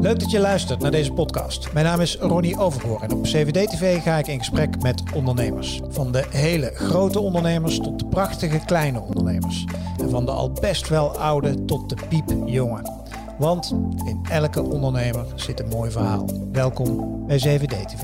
Leuk dat je luistert naar deze podcast. Mijn naam is Ronnie Overgoor en op CVD-TV ga ik in gesprek met ondernemers. Van de hele grote ondernemers tot de prachtige kleine ondernemers. En van de al best wel oude tot de piepjonge. Want in elke ondernemer zit een mooi verhaal. Welkom bij CVD-TV.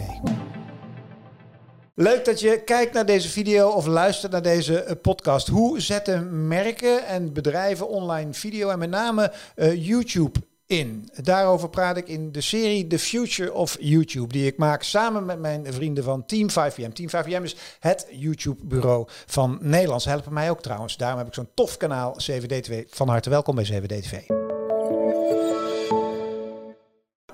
Leuk dat je kijkt naar deze video of luistert naar deze eh, podcast. Hoe zetten merken en bedrijven online video en met name uh, YouTube in. Daarover praat ik in de serie The Future of YouTube, die ik maak samen met mijn vrienden van Team 5PM. Team 5PM is het YouTube-bureau van Nederland. Ze helpen mij ook trouwens. Daarom heb ik zo'n tof kanaal, CVD2. Van harte welkom bij CVD2.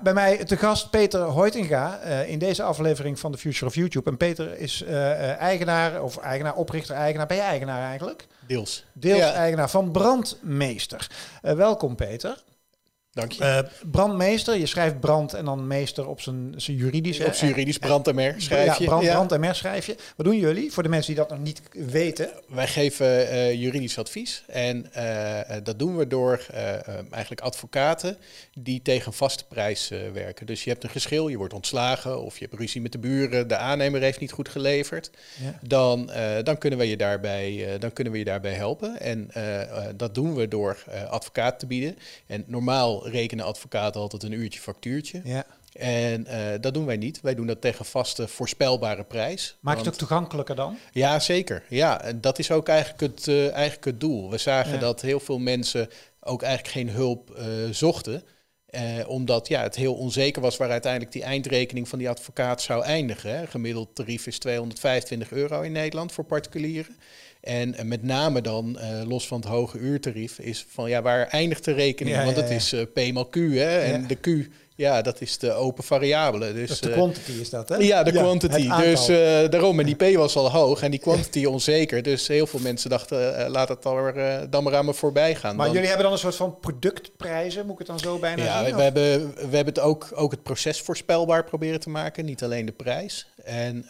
Bij mij te gast Peter Hoitinga uh, in deze aflevering van The Future of YouTube. En Peter is uh, eigenaar, of eigenaar, oprichter, eigenaar. Ben je eigenaar eigenlijk? Deels. Deels ja. eigenaar van Brandmeester. welkom Peter. Dank je. Uh, brandmeester, je schrijft brand en dan meester op zijn, zijn juridisch. Op zijn juridisch brand en mer schrijf je. Ja, brand, brand en mer schrijf je. Wat doen jullie voor de mensen die dat nog niet weten? Wij geven uh, juridisch advies en uh, dat doen we door eigenlijk advocaten die tegen vaste prijs werken. Dus je hebt een geschil, je wordt ontslagen of je hebt ruzie met de buren, de aannemer heeft niet goed geleverd. Ja. Dan, dan, kunnen we je daarbij, dan kunnen we je daarbij helpen. En dat doen we door advocaat te bieden. En normaal rekenen advocaten altijd een uurtje factuurtje. Ja. En uh, dat doen wij niet. Wij doen dat tegen vaste voorspelbare prijs. Maak je het ook toegankelijker dan? Ja, zeker. Ja, en dat is ook eigenlijk het, uh, eigenlijk het doel. We zagen dat heel veel mensen ook eigenlijk geen hulp uh, zochten. omdat ja, het heel onzeker was waar uiteindelijk die eindrekening van die advocaat zou eindigen. Hè. Gemiddeld tarief is 225 euro in Nederland voor particulieren. En met name dan, uh, los van het hoge uurtarief, is van ja, waar eindigt de rekening? Ja, Want het is uh, P mal Q, hè? En de Q ja, dat is de open variabele. Dus, de quantity is dat, hè? Ja, de quantity. Dus uh, daarom, en die P was al hoog en die quantity onzeker. Dus heel veel mensen dachten, uh, laat het dan, uh, dan maar aan me voorbij gaan. Maar dan... jullie hebben dan een soort van productprijzen, moet ik het dan zo bijna ja, zien? Ja, we, hebben, we hebben het ook, ook het proces voorspelbaar proberen te maken, niet alleen de prijs. En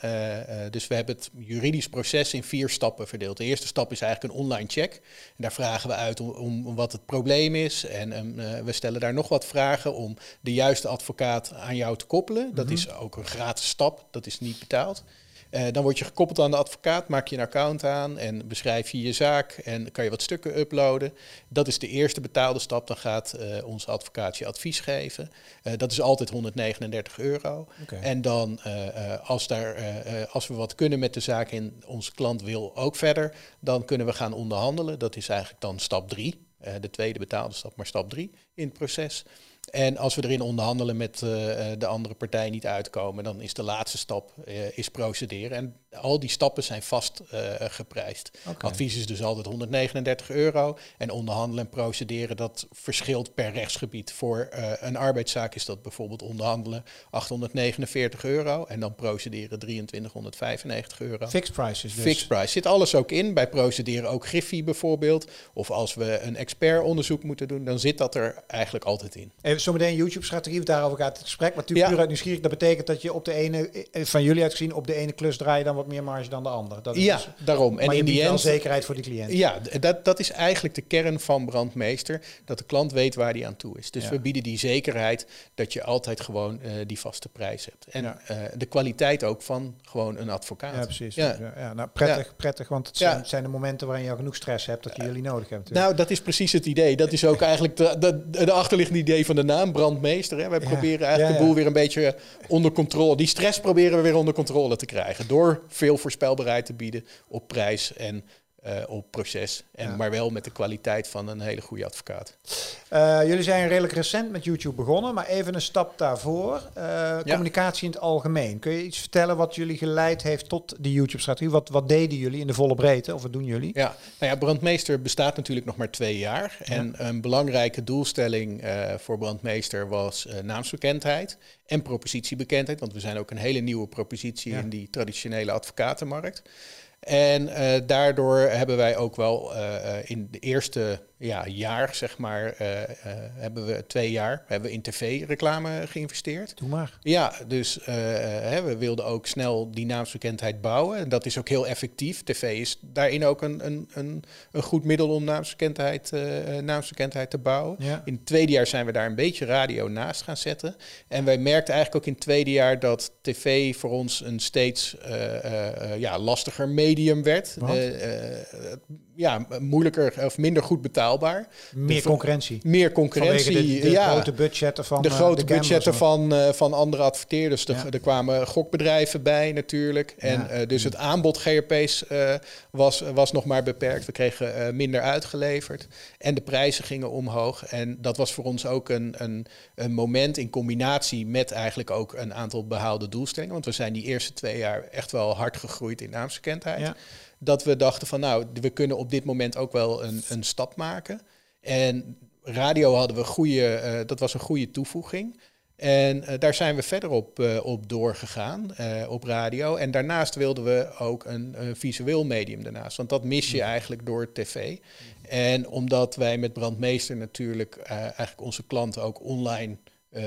dus we hebben het juridisch proces in vier stappen verdeeld. De eerste stap is eigenlijk een online check. En daar vragen we uit om, om wat het probleem is. En we stellen daar nog wat vragen om de juiste advocaat aan jou te koppelen. Dat mhm. is ook een gratis stap, dat is niet betaald. Uh, dan word je gekoppeld aan de advocaat, maak je een account aan en beschrijf je je zaak en kan je wat stukken uploaden. Dat is de eerste betaalde stap. Dan gaat uh, onze advocaat je advies geven. Uh, dat is altijd 139 euro. Okay. En dan, als, daar, als we wat kunnen met de zaak en onze klant wil ook verder, dan kunnen we gaan onderhandelen. Dat is eigenlijk dan stap 3. de tweede betaalde stap, maar stap 3 in het proces. En als we erin onderhandelen met uh, de andere partij niet uitkomen, dan is de laatste stap uh, is procederen. En al die stappen zijn vast uh, geprijsd. Okay. Advies is dus altijd 139 euro. En onderhandelen en procederen, dat verschilt per rechtsgebied. Voor een arbeidszaak is dat bijvoorbeeld onderhandelen 849 euro. En dan procederen 2395 euro. Fixed prices dus. Fixed price. Zit alles ook in. Bij procederen ook Griffie bijvoorbeeld. Of als we een expertonderzoek moeten doen, dan zit dat er eigenlijk altijd in. Even zometeen YouTube-strategie, daarover gaat het gesprek. Maar natuurlijk ja. puur uit nieuwsgierig, dat betekent dat je op de ene, van jullie uitgezien, op de ene klus draai je dan wat meer marge dan de andere. Dat is ja, dus, daarom. En in die end zekerheid voor de cliënt. Ja, dat, dat is eigenlijk de kern van brandmeester, dat de klant weet waar die aan toe is. Dus ja. we bieden die zekerheid dat je altijd gewoon uh, die vaste prijs hebt. En ja. uh, de kwaliteit ook van gewoon een advocaat. Ja, precies. Ja. Ja, nou, prettig, prettig, want het zijn, de momenten waarin je al genoeg stress hebt dat je jullie nodig hebt. Natuurlijk. Nou, dat is precies het idee. Dat is ook eigenlijk de, de, de achterliggende idee van de naam, brandmeester. Hè. Wij proberen eigenlijk de boel weer een beetje onder controle. Die stress proberen we weer onder controle te krijgen. Door veel voorspelbaarheid te bieden op prijs. En uh, op proces. En ja. Maar wel met de kwaliteit van een hele goede advocaat. Uh, jullie zijn redelijk recent met YouTube begonnen, maar even een stap daarvoor. Uh, ja. Communicatie in het algemeen. Kun je iets vertellen wat jului geleid heeft tot die YouTube-strategie? Wat, wat deden jullie in de volle breedte? Of wat doen jullie? Ja, nou ja, Brandmeester bestaat natuurlijk nog maar twee jaar. Ja. En een belangrijke doelstelling voor Brandmeester was naamsbekendheid en propositiebekendheid. Want we zijn ook een hele nieuwe propositie in die traditionele advocatenmarkt. En uh, daardoor hebben wij ook wel uh, in de eerste ja, jaar, zeg maar, eh, eh, hebben we twee jaar hebben we in tv-reclame geïnvesteerd. Doe maar. Ja, dus eh, hè, we wilden ook snel die naamsbekendheid bouwen. En dat is ook heel effectief. TV is daarin ook een, een, een, een goed middel om naamsbekendheid, naamsbekendheid te bouwen. Ja. In het tweede jaar zijn we daar een beetje radio naast gaan zetten. En wij merkten eigenlijk ook in het tweede jaar dat tv voor ons een steeds ja, lastiger medium werd. ja, moeilijker of minder goed betaalbaar. Meer concurrentie. Meer concurrentie. De, de ja. grote budgetten van de uh, grote de budgetten van, uh, van andere adverteerders. De, Ja. Er kwamen gokbedrijven bij natuurlijk. En Ja. eh, dus het aanbod GRP's eh, was, was nog maar beperkt. We kregen eh, minder uitgeleverd. En de prijzen gingen omhoog. En dat was voor ons ook een, een, een moment in combinatie met eigenlijk ook een aantal behaalde doelstellingen. Want we zijn die eerste twee jaar echt wel hard gegroeid in naamsbekendheid Ja. Dat we dachten van nou, we kunnen op dit moment ook wel een, een stap maken. En radio hadden we goede, eh, dat was een goede toevoeging. En eh, daar zijn we verder op, eh, op doorgegaan, op radio. En daarnaast wilden we ook een, visueel medium daarnaast. Want dat mis je eigenlijk door tv. En omdat wij met Brandmeester natuurlijk eigenlijk onze klanten ook online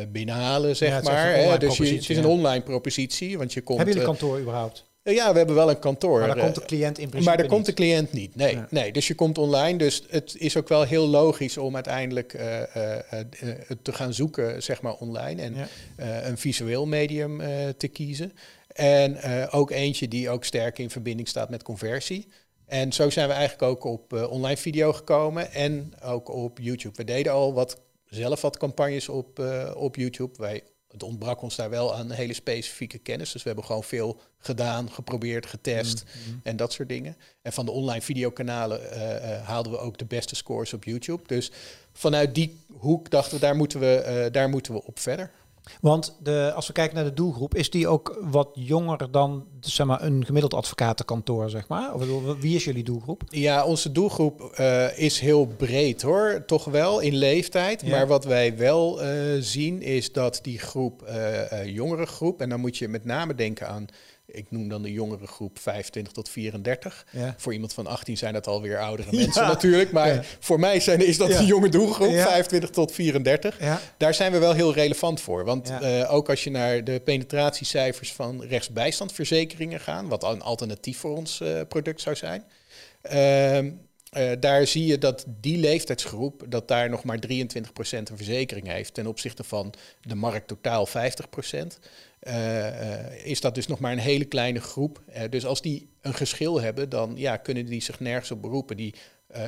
binnenhalen, zeg Ja, maar. hè. Dus je, het is een online propositie. Want je komt, Hebben jullie kantoor überhaupt? Ja, we hebben wel een kantoor. Maar daar eh, komt de cliënt in principe maar daar komt de niet. cliënt niet. Nee, Ja. nee, dus je komt online. Dus het is ook wel heel logisch om uiteindelijk eh, eh, eh, te gaan zoeken, zeg maar, online. En Ja. eh, een visueel medium eh, te kiezen. En eh, ook eentje die ook sterk in verbinding staat met conversie. En zo zijn we eigenlijk ook op eh, online video gekomen en ook op YouTube. We deden al wat, zelf wat campagnes op, eh, op YouTube. Wij, het ontbrak ons daar wel aan hele specifieke kennis. Dus we hebben gewoon veel gedaan, geprobeerd, getest Mm. en dat soort dingen. En van de online videokanalen eh, eh, haalden we ook de beste scores op YouTube. Dus vanuit die hoek dachten we, daar moeten we, eh, daar moeten we op verder. Want de, als we kijken naar de doelgroep, is die ook wat jonger dan zeg maar, een gemiddeld advocatenkantoor, zeg maar? Of wie is jullie doelgroep? Ja, onze doelgroep eh, is heel breed hoor, toch wel in leeftijd. Ja. Maar wat wij wel eh, zien is dat die groep, eh, jongere groep, en dan moet je met name denken aan, ik noem dan de jongere groep 25 tot 34. Ja. Voor iemand van 18 zijn dat alweer oudere mensen natuurlijk. Maar Ja. voor mij zijn, is dat een jonge doelgroep, Ja. 25 tot 34. Ja. Daar zijn we wel heel relevant voor. Want eh, ook als je naar de penetratiecijfers van rechtsbijstandverzekeringen gaat, wat een alternatief voor ons eh, product zou zijn. ehm, eh, daar zie je dat die leeftijdsgroep, dat daar nog maar 23% een verzekering heeft ten opzichte van de markt totaal 50%. Eh, eh, is dat dus nog maar een hele kleine groep. Eh, dus als die een geschil hebben, dan ja, kunnen die zich nergens op beroepen. Die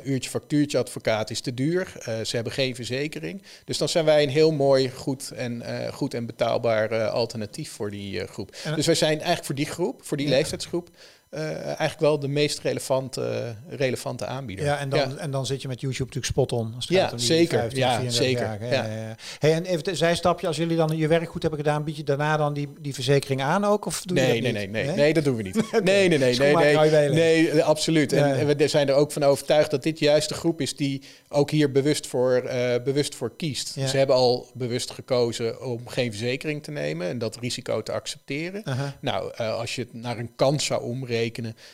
uurtje factuurtje advocaat is te duur. Ze hebben geen verzekering. Dus dan zijn wij een heel mooi, goed en, goed en betaalbaar alternatief voor die groep. En- dus wij zijn eigenlijk voor die groep, voor die Ja. leeftijdsgroep, eh, eigenlijk wel de meest relevante, relevante aanbieder. Ja, en dan, en dan zit je met YouTube natuurlijk spot on. Als het Ja, gaat om die zeker. 15, Ja, 34 zeker. Ja. Hey, en even een zijstapje, als jullie dan je werk goed hebben gedaan, bied je daarna dan die, die verzekering aan ook? Of doe je Nee, dat nee, niet? nee, nee, nee, dat doen we niet. Nee, nee, nee, nee, je nee, nee, eh, absoluut. En, en we zijn er ook van overtuigd dat dit juist de groep is die ook hier bewust voor, eh, bewust voor kiest. Ze hebben al bewust gekozen om geen verzekering te nemen en dat risico te accepteren. Aha. Nou, eh, als je het naar een kans zou omrekenen,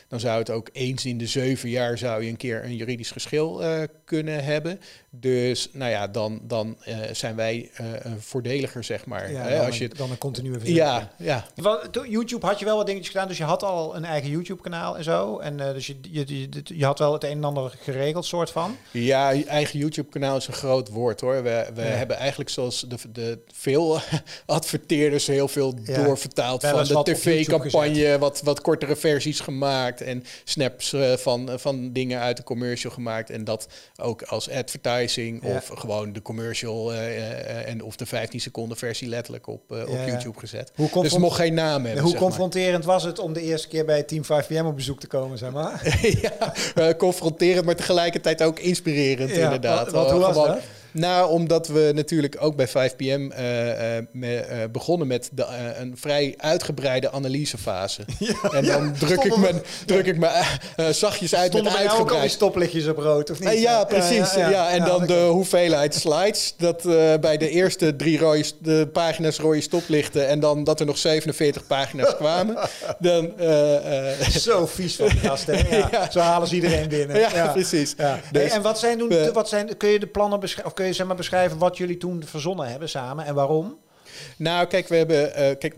dan zou het ook eens in de zeven jaar zou je een keer een juridisch geschil eh, kunnen hebben. Dus nou ja, dan, dan eh, zijn wij eh, een voordeliger, zeg maar. Ja, hè, dan, als je, een, dan een continue ja, ja, Want toen YouTube had je wel wat dingetjes gedaan, dus je had al een eigen YouTube-kanaal en zo. En dus je, je, je, je had wel het een en ander geregeld, soort van. Ja, eigen YouTube-kanaal is een groot woord hoor. We, we Ja. hebben eigenlijk zoals de, de veel adverteerders heel veel Ja. doorvertaald van de tv-campagne, wat, wat kortere versies gemaakt en snaps eh, van, van dingen uit de commercial gemaakt. En dat ook als advertising Ja. of gewoon de commercial eh, eh, en of de 15 seconden versie letterlijk op, eh, op Ja. YouTube gezet. Hoe, Dus het mocht geen naam hebben. hoe maar. confronterend was het om de eerste keer bij Team 5PM op bezoek te komen, zeg maar? ja, eh, confronterend, maar tegelijkertijd ook inspirerend inderdaad. wat- wat- hoe Eh, was gewoon- dat? Nou, omdat we natuurlijk ook bij 5PM uh, uh, begonnen met de, een vrij uitgebreide analysefase. Ja, en dan ja, druk, ik me, druk ik me zachtjes uit Stonden met uitgebreid. ook al die stoplichtjes op rood, of niet? ja, precies. Ja, En dan de hoeveelheid slides. Dat bij de eerste drie rode, de pagina's rode stoplichten... en dan dat er nog 47 pagina's kwamen. dan, Zo vies van die gasten. Ja. Zo halen ze iedereen binnen. Ja, precies. Dus, hey, en wat zijn, doen, wat zijn, kun je de plannen beschrijven? Kun je zeg maar beschrijven wat jullie toen verzonnen hebben samen en waarom? Nou, kijk, we hebben. Uh, kijk,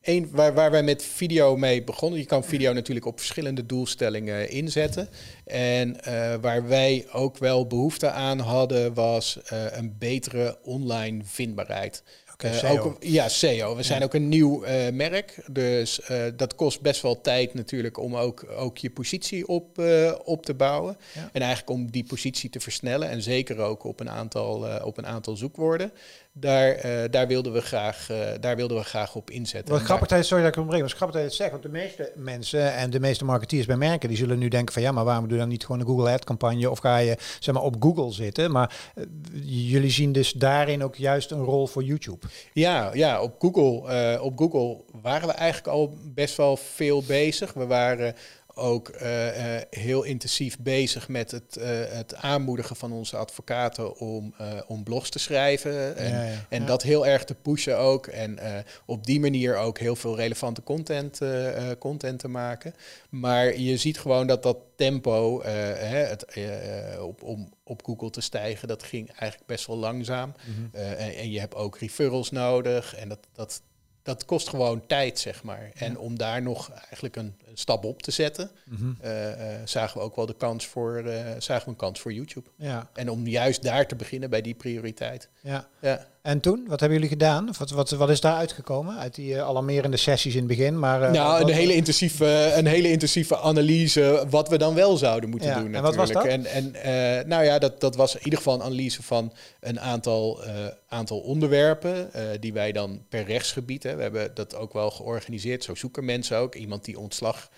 Eén, waar, waar wij met video mee begonnen. Je kan video natuurlijk op verschillende doelstellingen inzetten. En uh, waar wij ook wel behoefte aan hadden, was uh, een betere online vindbaarheid. Okay, uh, ook, ja, SEO. We zijn ook een nieuw uh, merk. Dus uh, dat kost best wel tijd natuurlijk om ook, ook je positie op, op te bouwen. Ja. En eigenlijk om die positie te versnellen. En zeker ook op een aantal, op een aantal zoekwoorden. Daar, uh, daar, wilden we graag, uh, daar wilden we graag op inzetten. Wat grappig, sorry dat ik ontbreek, maar grappig dat je het zegt. Want de meeste mensen en de meeste marketeers bij merken, die zullen nu denken van ja, maar waarom doe je dan niet gewoon een Google Ad campagne of ga je zeg maar op Google zitten? Maar uh, jullie zien dus daarin ook juist een rol voor YouTube. Ja, ja op, Google, op Google waren we eigenlijk al best wel veel bezig. We waren ook uh, uh, heel intensief bezig met het, uh, het aanmoedigen van onze advocaten om, om blogs te schrijven. En, ja, ja, en ja. dat heel erg te pushen ook. En op die manier ook heel veel relevante content, content te maken. Maar je ziet gewoon dat dat tempo hè, het, op, om op Google te stijgen, dat ging eigenlijk best wel langzaam. Mm -hmm. en, en, je hebt ook referrals nodig. En dat, dat, dat kost gewoon tijd, zeg maar. En ja. om daar nog eigenlijk een, een stap op te zetten, mm -hmm. uh, uh, zagen we ook wel de kans voor, uh, zagen we een kans voor YouTube. Ja. En om juist daar te beginnen bij die prioriteit. Ja. ja. En toen, wat hebben jullie gedaan? Of wat, wat, wat is daar uitgekomen uit die alarmerende sessies in het begin? Maar, nou, wat, een, hele intensieve, een hele intensieve analyse wat we dan wel zouden moeten ja. doen. En wat was dat? En, en nou ja, dat, dat was in ieder geval een analyse van een aantal, aantal onderwerpen die wij dan per rechtsgebied hebben. We hebben dat ook wel georganiseerd. Zo zoeken mensen ook. Iemand die ontslag,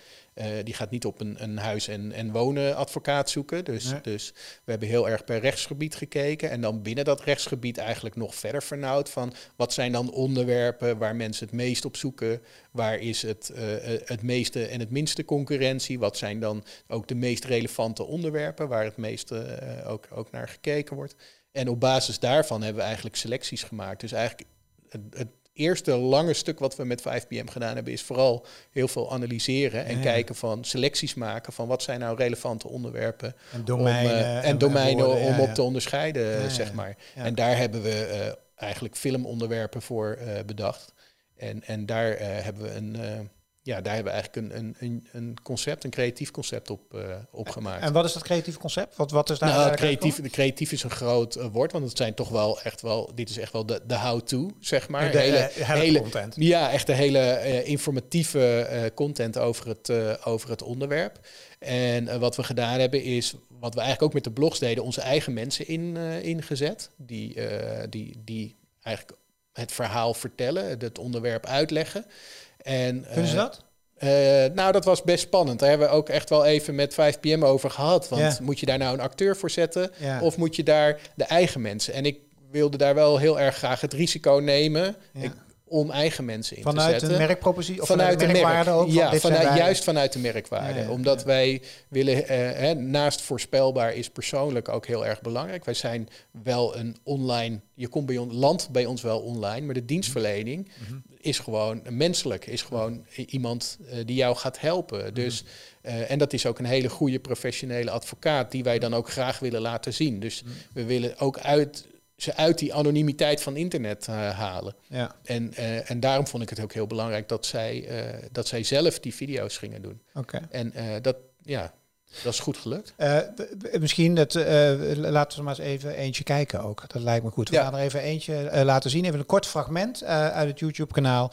die gaat niet op een, een huis- en, en wonen advocaat zoeken. Dus, nee. dus we hebben heel erg per rechtsgebied gekeken. En dan binnen dat rechtsgebied eigenlijk nog verder vernauwd van wat zijn dan onderwerpen waar mensen het meest op zoeken. Waar is het, uh, het meeste en het minste concurrentie? Wat zijn dan ook de meest relevante onderwerpen waar het meeste uh, ook, ook naar gekeken wordt? En op basis daarvan hebben we eigenlijk selecties gemaakt. Dus eigenlijk het, het eerste lange stuk wat we met 5PM gedaan hebben, is vooral heel veel analyseren en ja. kijken van selecties maken van wat zijn nou relevante onderwerpen en domeinen, om, uh, en, en domeinen woorden, om ja, op te onderscheiden, zeg maar. En daar hebben we uh, eigenlijk filmonderwerpen voor uh, bedacht. En, en daar hebben we een ja, daar hebben we eigenlijk een, een, een concept, een creatief concept op, uh, op gemaakt. En wat is dat creatieve concept? Wat, wat is daar nou, creatief, de creatief is een groot uh, woord, want het zijn toch wel echt wel, dit is echt wel de, de how-to, zeg maar. De, hele, uh, hele content. Ja, echt de hele informatieve content over het, over het onderwerp. En wat we gedaan hebben is, wat we eigenlijk ook met de blogs deden, onze eigen mensen in, ingezet. Die, die, die eigenlijk het verhaal vertellen, het onderwerp uitleggen. En, Kunnen ze dat? Uh, nou, dat was best spannend. Daar hebben we ook echt wel even met 5PM over gehad. Want ja. moet je daar nou een acteur voor zetten? Ja. Of moet je daar de eigen mensen? En ik wilde daar wel heel erg graag het risico nemen. Ja. Ik, om eigen mensen in vanuit te zetten. Vanuit de merkpropositie? Of vanuit, vanuit de merkwaarde merk, ook? Ja, vanuit, juist vanuit de merkwaarde. Ja, ja, Omdat wij willen, uh, hè, naast voorspelbaar is persoonlijk ook heel erg belangrijk. Wij zijn wel een online, je komt bij ons, land bij ons wel online, maar de dienstverlening mm -hmm. is gewoon menselijk. Is gewoon iemand uh, die jou gaat helpen. Mm -hmm. Dus, uh, en dat is ook een hele goede professionele advocaat die wij dan ook graag willen laten zien. Dus mm we willen ook uit ze uit die anonimiteit van internet uh, halen. Ja. En, uh, en daarom vond ik het ook heel belangrijk dat zij, uh, dat zij zelf die video's gingen doen. Okay. En dat, ja, dat is goed gelukt. misschien dat, laten we maar eens even eentje kijken ook. Dat lijkt me goed. We ja. gaan er even eentje laten zien. Even een kort fragment uit het YouTube-kanaal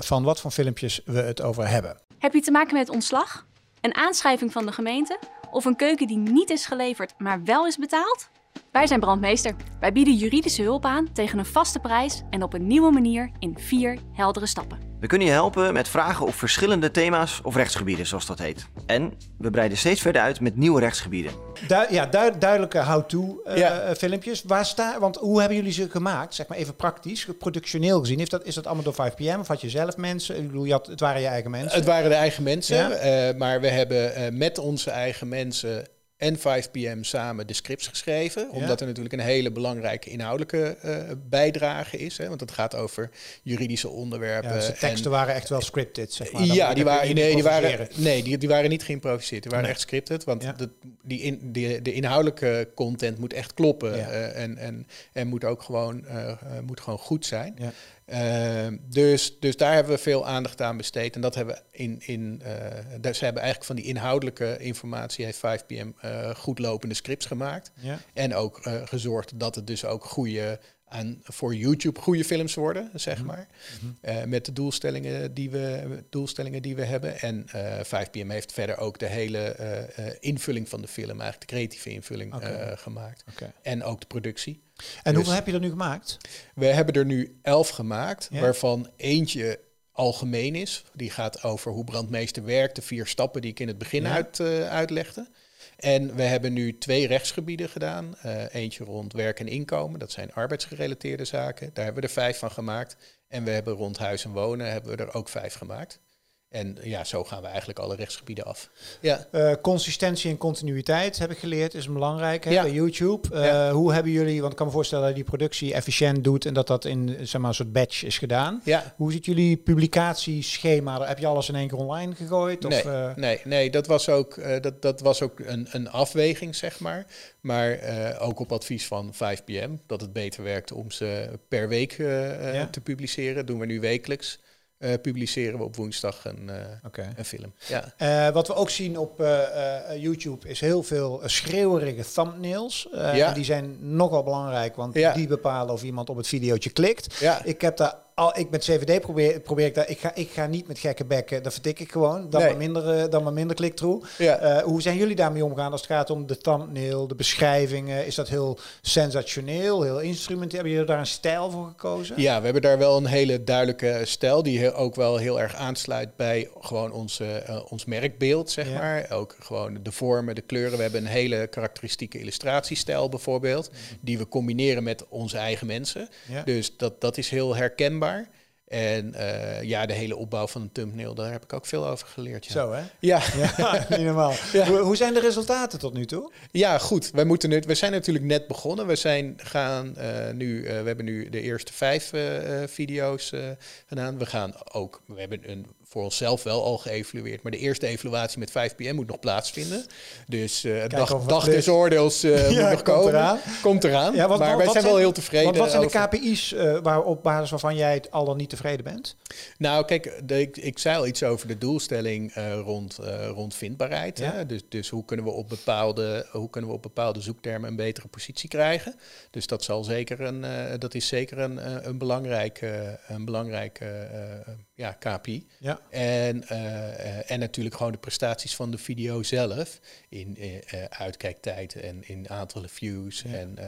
van wat voor filmpjes we het over hebben. Heb je te maken met ontslag? Een aanschrijving van de gemeente? Of een keuken die niet is geleverd, maar wel is betaald? Wij zijn Brandmeester. Wij bieden juridische hulp aan tegen een vaste prijs en op een nieuwe manier in vier heldere stappen. We kunnen je helpen met vragen op verschillende thema's of rechtsgebieden, zoals dat heet. En we breiden steeds verder uit met nieuwe rechtsgebieden. Du ja, du duidelijke how-to uh, Ja. filmpjes. Waar want hoe hebben jullie ze gemaakt? Zeg maar even praktisch, productioneel gezien. Heeft dat, is dat allemaal door 5PM of had je zelf mensen? Ik bedoel, je had, het waren je eigen mensen. Het waren de eigen mensen, Ja. eh, maar we hebben eh, met onze eigen mensen en 5PM samen de scripts geschreven. Omdat er natuurlijk een hele belangrijke inhoudelijke eh, bijdrage is. Hè, want het gaat over juridische onderwerpen. ja, dus de en- teksten waren echt wel scripted, zeg maar. Dan ja, die waren, nee, die waren, nee die, die waren niet geïmproviseerd. Die waren Nee. echt scripted. Want Ja. de, die in, de, de inhoudelijke content moet echt kloppen. Eh, en, en, en moet ook gewoon, eh, moet gewoon goed zijn. Ja. Eh, dus, dus daar hebben we veel aandacht aan besteed. En dat hebben we in. in eh, ze hebben eigenlijk van die inhoudelijke informatie, heeft 5PM eh, goed lopende scripts gemaakt. Ja. En ook eh, gezorgd dat het dus ook goede aan voor YouTube goede films worden, zeg Mhm. maar. Eh, met de doelstellingen die we, doelstellingen die we hebben. En eh 5PM heeft verder ook de hele invulling van de film, eigenlijk de creatieve invulling gemaakt. En ook de productie. En Dus- hoeveel heb je er nu gemaakt? We hebben er nu elf gemaakt, Ja. waarvan eentje algemeen is. Die gaat over hoe brandmeester werkt, de vier stappen die ik in het begin Ja. uit, eh, uitlegde. En we hebben nu twee rechtsgebieden gedaan. Eh, eentje rond werk en inkomen, dat zijn arbeidsgerelateerde zaken. Daar hebben we er vijf van gemaakt. En we hebben rond huis en wonen hebben we er ook vijf gemaakt. En ja, zo gaan we eigenlijk alle rechtsgebieden af. Ja, Eh, consistentie en continuïteit heb ik geleerd, is belangrijk hè, Ja. bij YouTube. Eh, Ja. Hoe hebben jullie, want ik kan me voorstellen dat je die productie efficiënt doet en dat dat in zeg maar, een soort batch is gedaan. ja. Hoe ziet jullie publicatieschema? Heb je alles in één keer online gegooid? Of, Nee, eh, nee, nee, dat was ook, eh, dat, dat was ook een, een afweging, zeg maar. Maar eh, ook op advies van 5PM, dat het beter werkt om ze per week Ja. te publiceren. Doen we nu wekelijks. Eh, publiceren we op woensdag een, eh, een film. Ja. Eh, wat we ook zien op YouTube is heel veel schreeuwerige thumbnails. Ja. Die zijn nogal belangrijk, want Ja. die bepalen of iemand op het videootje klikt. Ja. Ik heb daar al, ik met CVD probeer, probeer ik daar. Ik ga, ik ga niet met gekke bekken. Dat vertik ik gewoon. Dan Nee. maar minder, eh, dan maar minder click-through. Ja. Eh, hoe zijn jullie daarmee omgaan als het gaat om de thumbnail, de beschrijvingen? Is dat heel sensationeel, heel instrumenteel? Hebben jullie daar een stijl voor gekozen? Ja, we hebben daar wel een hele duidelijke stijl die ook wel heel erg aansluit bij gewoon onze, eh, ons merkbeeld, zeg Ja. maar. Ook gewoon de vormen, de kleuren. We hebben een hele karakteristieke illustratiestijl bijvoorbeeld, die we combineren met onze eigen mensen. Ja. Dus dat, dat is heel herkenbaar. En eh, ja, de hele opbouw van een thumbnail, daar heb ik ook veel over geleerd. Ja, Zo hè? ja. Ja, niet normaal. Ja. Hoe, hoe zijn de resultaten tot nu toe? Ja, goed. Wij moeten nu, we zijn natuurlijk net begonnen. We zijn gaan eh, nu, eh, we hebben nu de eerste vijf video's gedaan. We gaan ook, we hebben een, voor onszelf wel al geëvalueerd, maar de eerste evaluatie met 5 pm moet nog plaatsvinden. Dus of dag, des oordeels eh, moet nog komt komen. eraan. Komt eraan. Ja, wat- maar wat- wij wat zijn wel heel tevreden. Wat zijn de KPI's eh, waar op basis waarvan jij het al dan niet tevreden bent? Nou, kijk, de, ik, ik zei al iets over de doelstelling rond, rond vindbaarheid. Ja. Hè? Dus, dus hoe, kunnen we op bepaalde, hoe kunnen we op bepaalde zoektermen een betere positie krijgen? Dus dat, zal zeker een, dat is zeker een, een belangrijke, een belangrijke eh, ja, KPI. Ja. En, eh, en natuurlijk gewoon de prestaties van de video zelf. In eh, uitkijktijd en in aantallen views. Ja. En,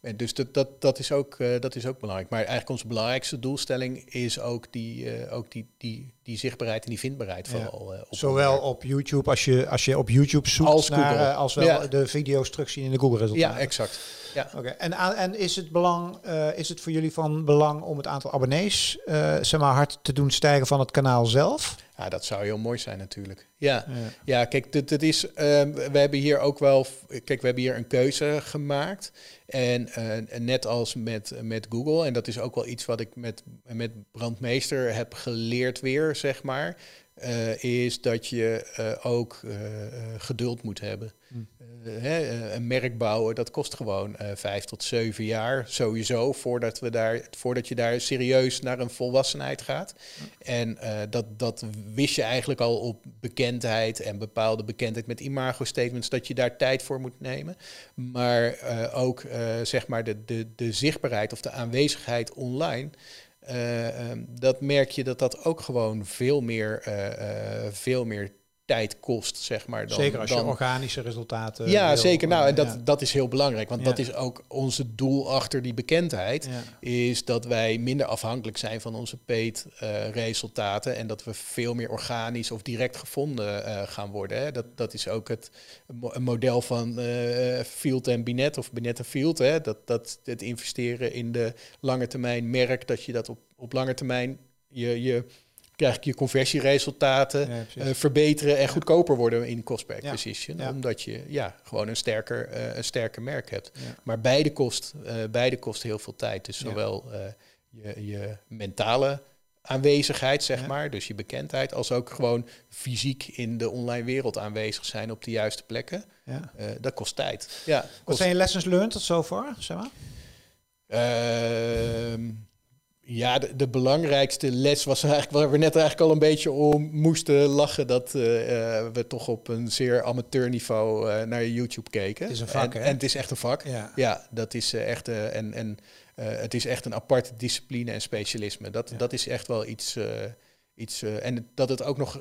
en dus dat, dat, dat, is ook, dat is ook belangrijk. Maar eigenlijk onze belangrijkste doelstelling is ook die, ook die, die, die zichtbaarheid en die vindbaarheid Ja. vooral. eh, op Zowel op YouTube, als je, als je op YouTube zoekt Als naar, Google. eh, als wel Ja. de video's terugzien in de Google resultaten. Ja, exact. Ja. Oké, en, en is, het belang, eh, is het voor jullie van belang om het aantal abonnees zeg maar, hard te doen stijgen van het kanaal zelf? Ja, dat zou heel mooi zijn natuurlijk. Ja. Ja. Ja, kijk, dit, dit is, ehm, we hebben hier ook wel, kijk, we hebben hier een keuze gemaakt. En eh, net als met, met Google, en dat is ook wel iets wat ik met, met Brandmeester heb geleerd weer, zeg maar, eh, is dat je eh, ook eh, geduld moet hebben. Eh, hè, een merk bouwen, dat kost gewoon vijf tot zeven jaar sowieso voordat, we daar, voordat je daar serieus naar een volwassenheid gaat. En dat, dat wist je eigenlijk al op bekendheid en bepaalde bekendheid met imago-statements, dat je daar tijd voor moet nemen. Maar ook zeg maar de, de, de zichtbaarheid of de aanwezigheid online. Ehm, dat merk je dat dat ook gewoon veel meer, eh, eh, veel meer tijd kost, zeg maar. Dan, zeker als je dan, organische resultaten. ja, wil. zeker. Nou, en dat, Ja. dat is heel belangrijk. Want Ja. dat is ook onze doel achter die bekendheid. Ja. Is dat wij minder afhankelijk zijn van onze paid eh, resultaten. En dat we veel meer organisch of direct gevonden eh, gaan worden. Hè. Dat, dat is ook het model van eh, Field en Binet of Binet en Field. Hè. Dat, dat het investeren in de lange termijn merk. Dat je dat op, op lange termijn je, je krijg je conversieresultaten Ja, eh, verbeteren en goedkoper worden in cost per acquisition. Ja. Omdat je ja, gewoon een sterker, eh, een sterker merk hebt. Ja. Maar beide kost, eh, beide kost heel veel tijd. Dus zowel je, je mentale aanwezigheid, zeg maar, dus je bekendheid, als ook gewoon fysiek in de online wereld aanwezig zijn op de juiste plekken. Dat kost tijd. Ja, Wat kost, zijn je lessons learned tot zover? Zeg maar? Ja, de, de belangrijkste les was eigenlijk waar we net eigenlijk al een beetje om moesten lachen. Dat eh, eh, we toch op een zeer amateurniveau eh naar YouTube keken. Het is een vak, en, hè? en het is echt een vak. Ja. Ja, dat is echt. en en het is echt een aparte discipline en specialisme. Dat, Ja. dat is echt wel iets. iets en dat het ook nog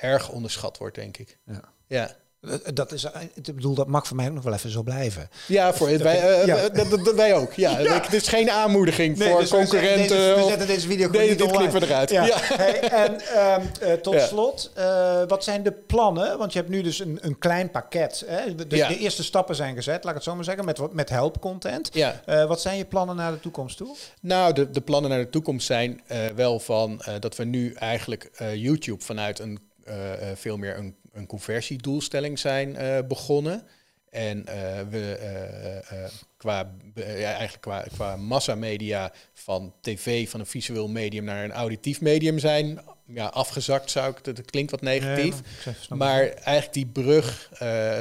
erg onderschat wordt, denk ik. Ja. Ja. Eh, Dat is, eh, ik bedoel, dat mag voor mij ook nog wel even zo blijven. Ja, voor, wij, eh, Ja. dat- dat- dat- wij ook. Ja, Ja. Het is geen aanmoediging Nee, voor dus we zetten concurrenten. Deze, we zetten deze video gewoon Nee, niet dit eruit. Ja. Ja. Hey, en ehm, eh, tot Ja. slot, eh, wat zijn de plannen? Want je hebt nu dus een, een klein pakket. Hè? De, Ja. de eerste stappen zijn gezet, laat ik het zo maar zeggen, met, wat- met helpcontent. Ja, Eh, wat zijn je plannen naar de toekomst toe? nou, de, de plannen naar de toekomst zijn eh, wel van eh, dat we nu eigenlijk eh, YouTube vanuit een eh, eh, veel meer een, een conversiedoelstelling zijn eh, begonnen. En eh, we eh, qua, ja, eigenlijk qua, qua massamedia van tv, van een visueel medium naar een auditief medium zijn ja, afgezakt, zou ik, dat klinkt wat negatief. Maar eigenlijk die brug,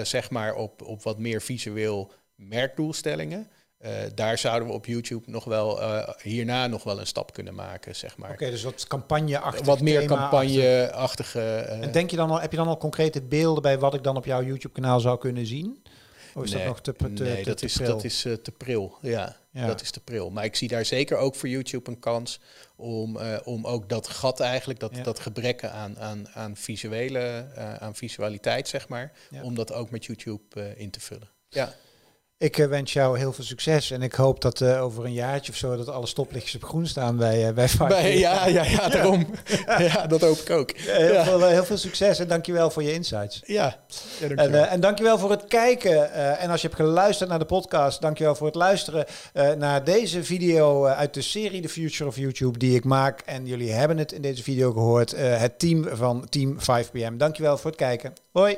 zeg maar, op, op wat meer visueel merkdoelstellingen. Eh, daar zouden we op YouTube nog wel eh, hierna nog wel een stap kunnen maken, zeg maar. Oké, dus wat campagne-achtig wat meer campagne-achtige. eh, En denk je dan al, heb je dan al concrete beelden bij wat ik dan op jouw YouTube-kanaal zou kunnen zien? Of is nee, dat nog te, te, nee, te- dat, te is, dat is te pril. Ja, Ja. dat is te pril. Maar ik zie daar zeker ook voor YouTube een kans om, om ook dat gat eigenlijk, dat, Ja. dat gebrek aan, aan, aan visuele, aan visualiteit, zeg maar, Ja. om dat ook met YouTube in te vullen. Ja. Ik eh, wens jou heel veel succes en ik hoop dat eh, over een jaartje of zo dat alle stoplichtjes op groen staan bij, eh bij Bij- ja, ja, ja, daarom. Ja. dat hoop ik ook. Heel, Ja. veel, eh, heel veel succes en dankjewel voor je insights. Ja, ja En, eh, en dankjewel voor het kijken. en als je hebt geluisterd naar de podcast, dankjewel voor het luisteren naar deze video uit de serie The Future of YouTube die ik maak. En jullie hebben het in deze video gehoord. eh, het team van Team 5PM. Dankjewel voor het kijken. Hoi.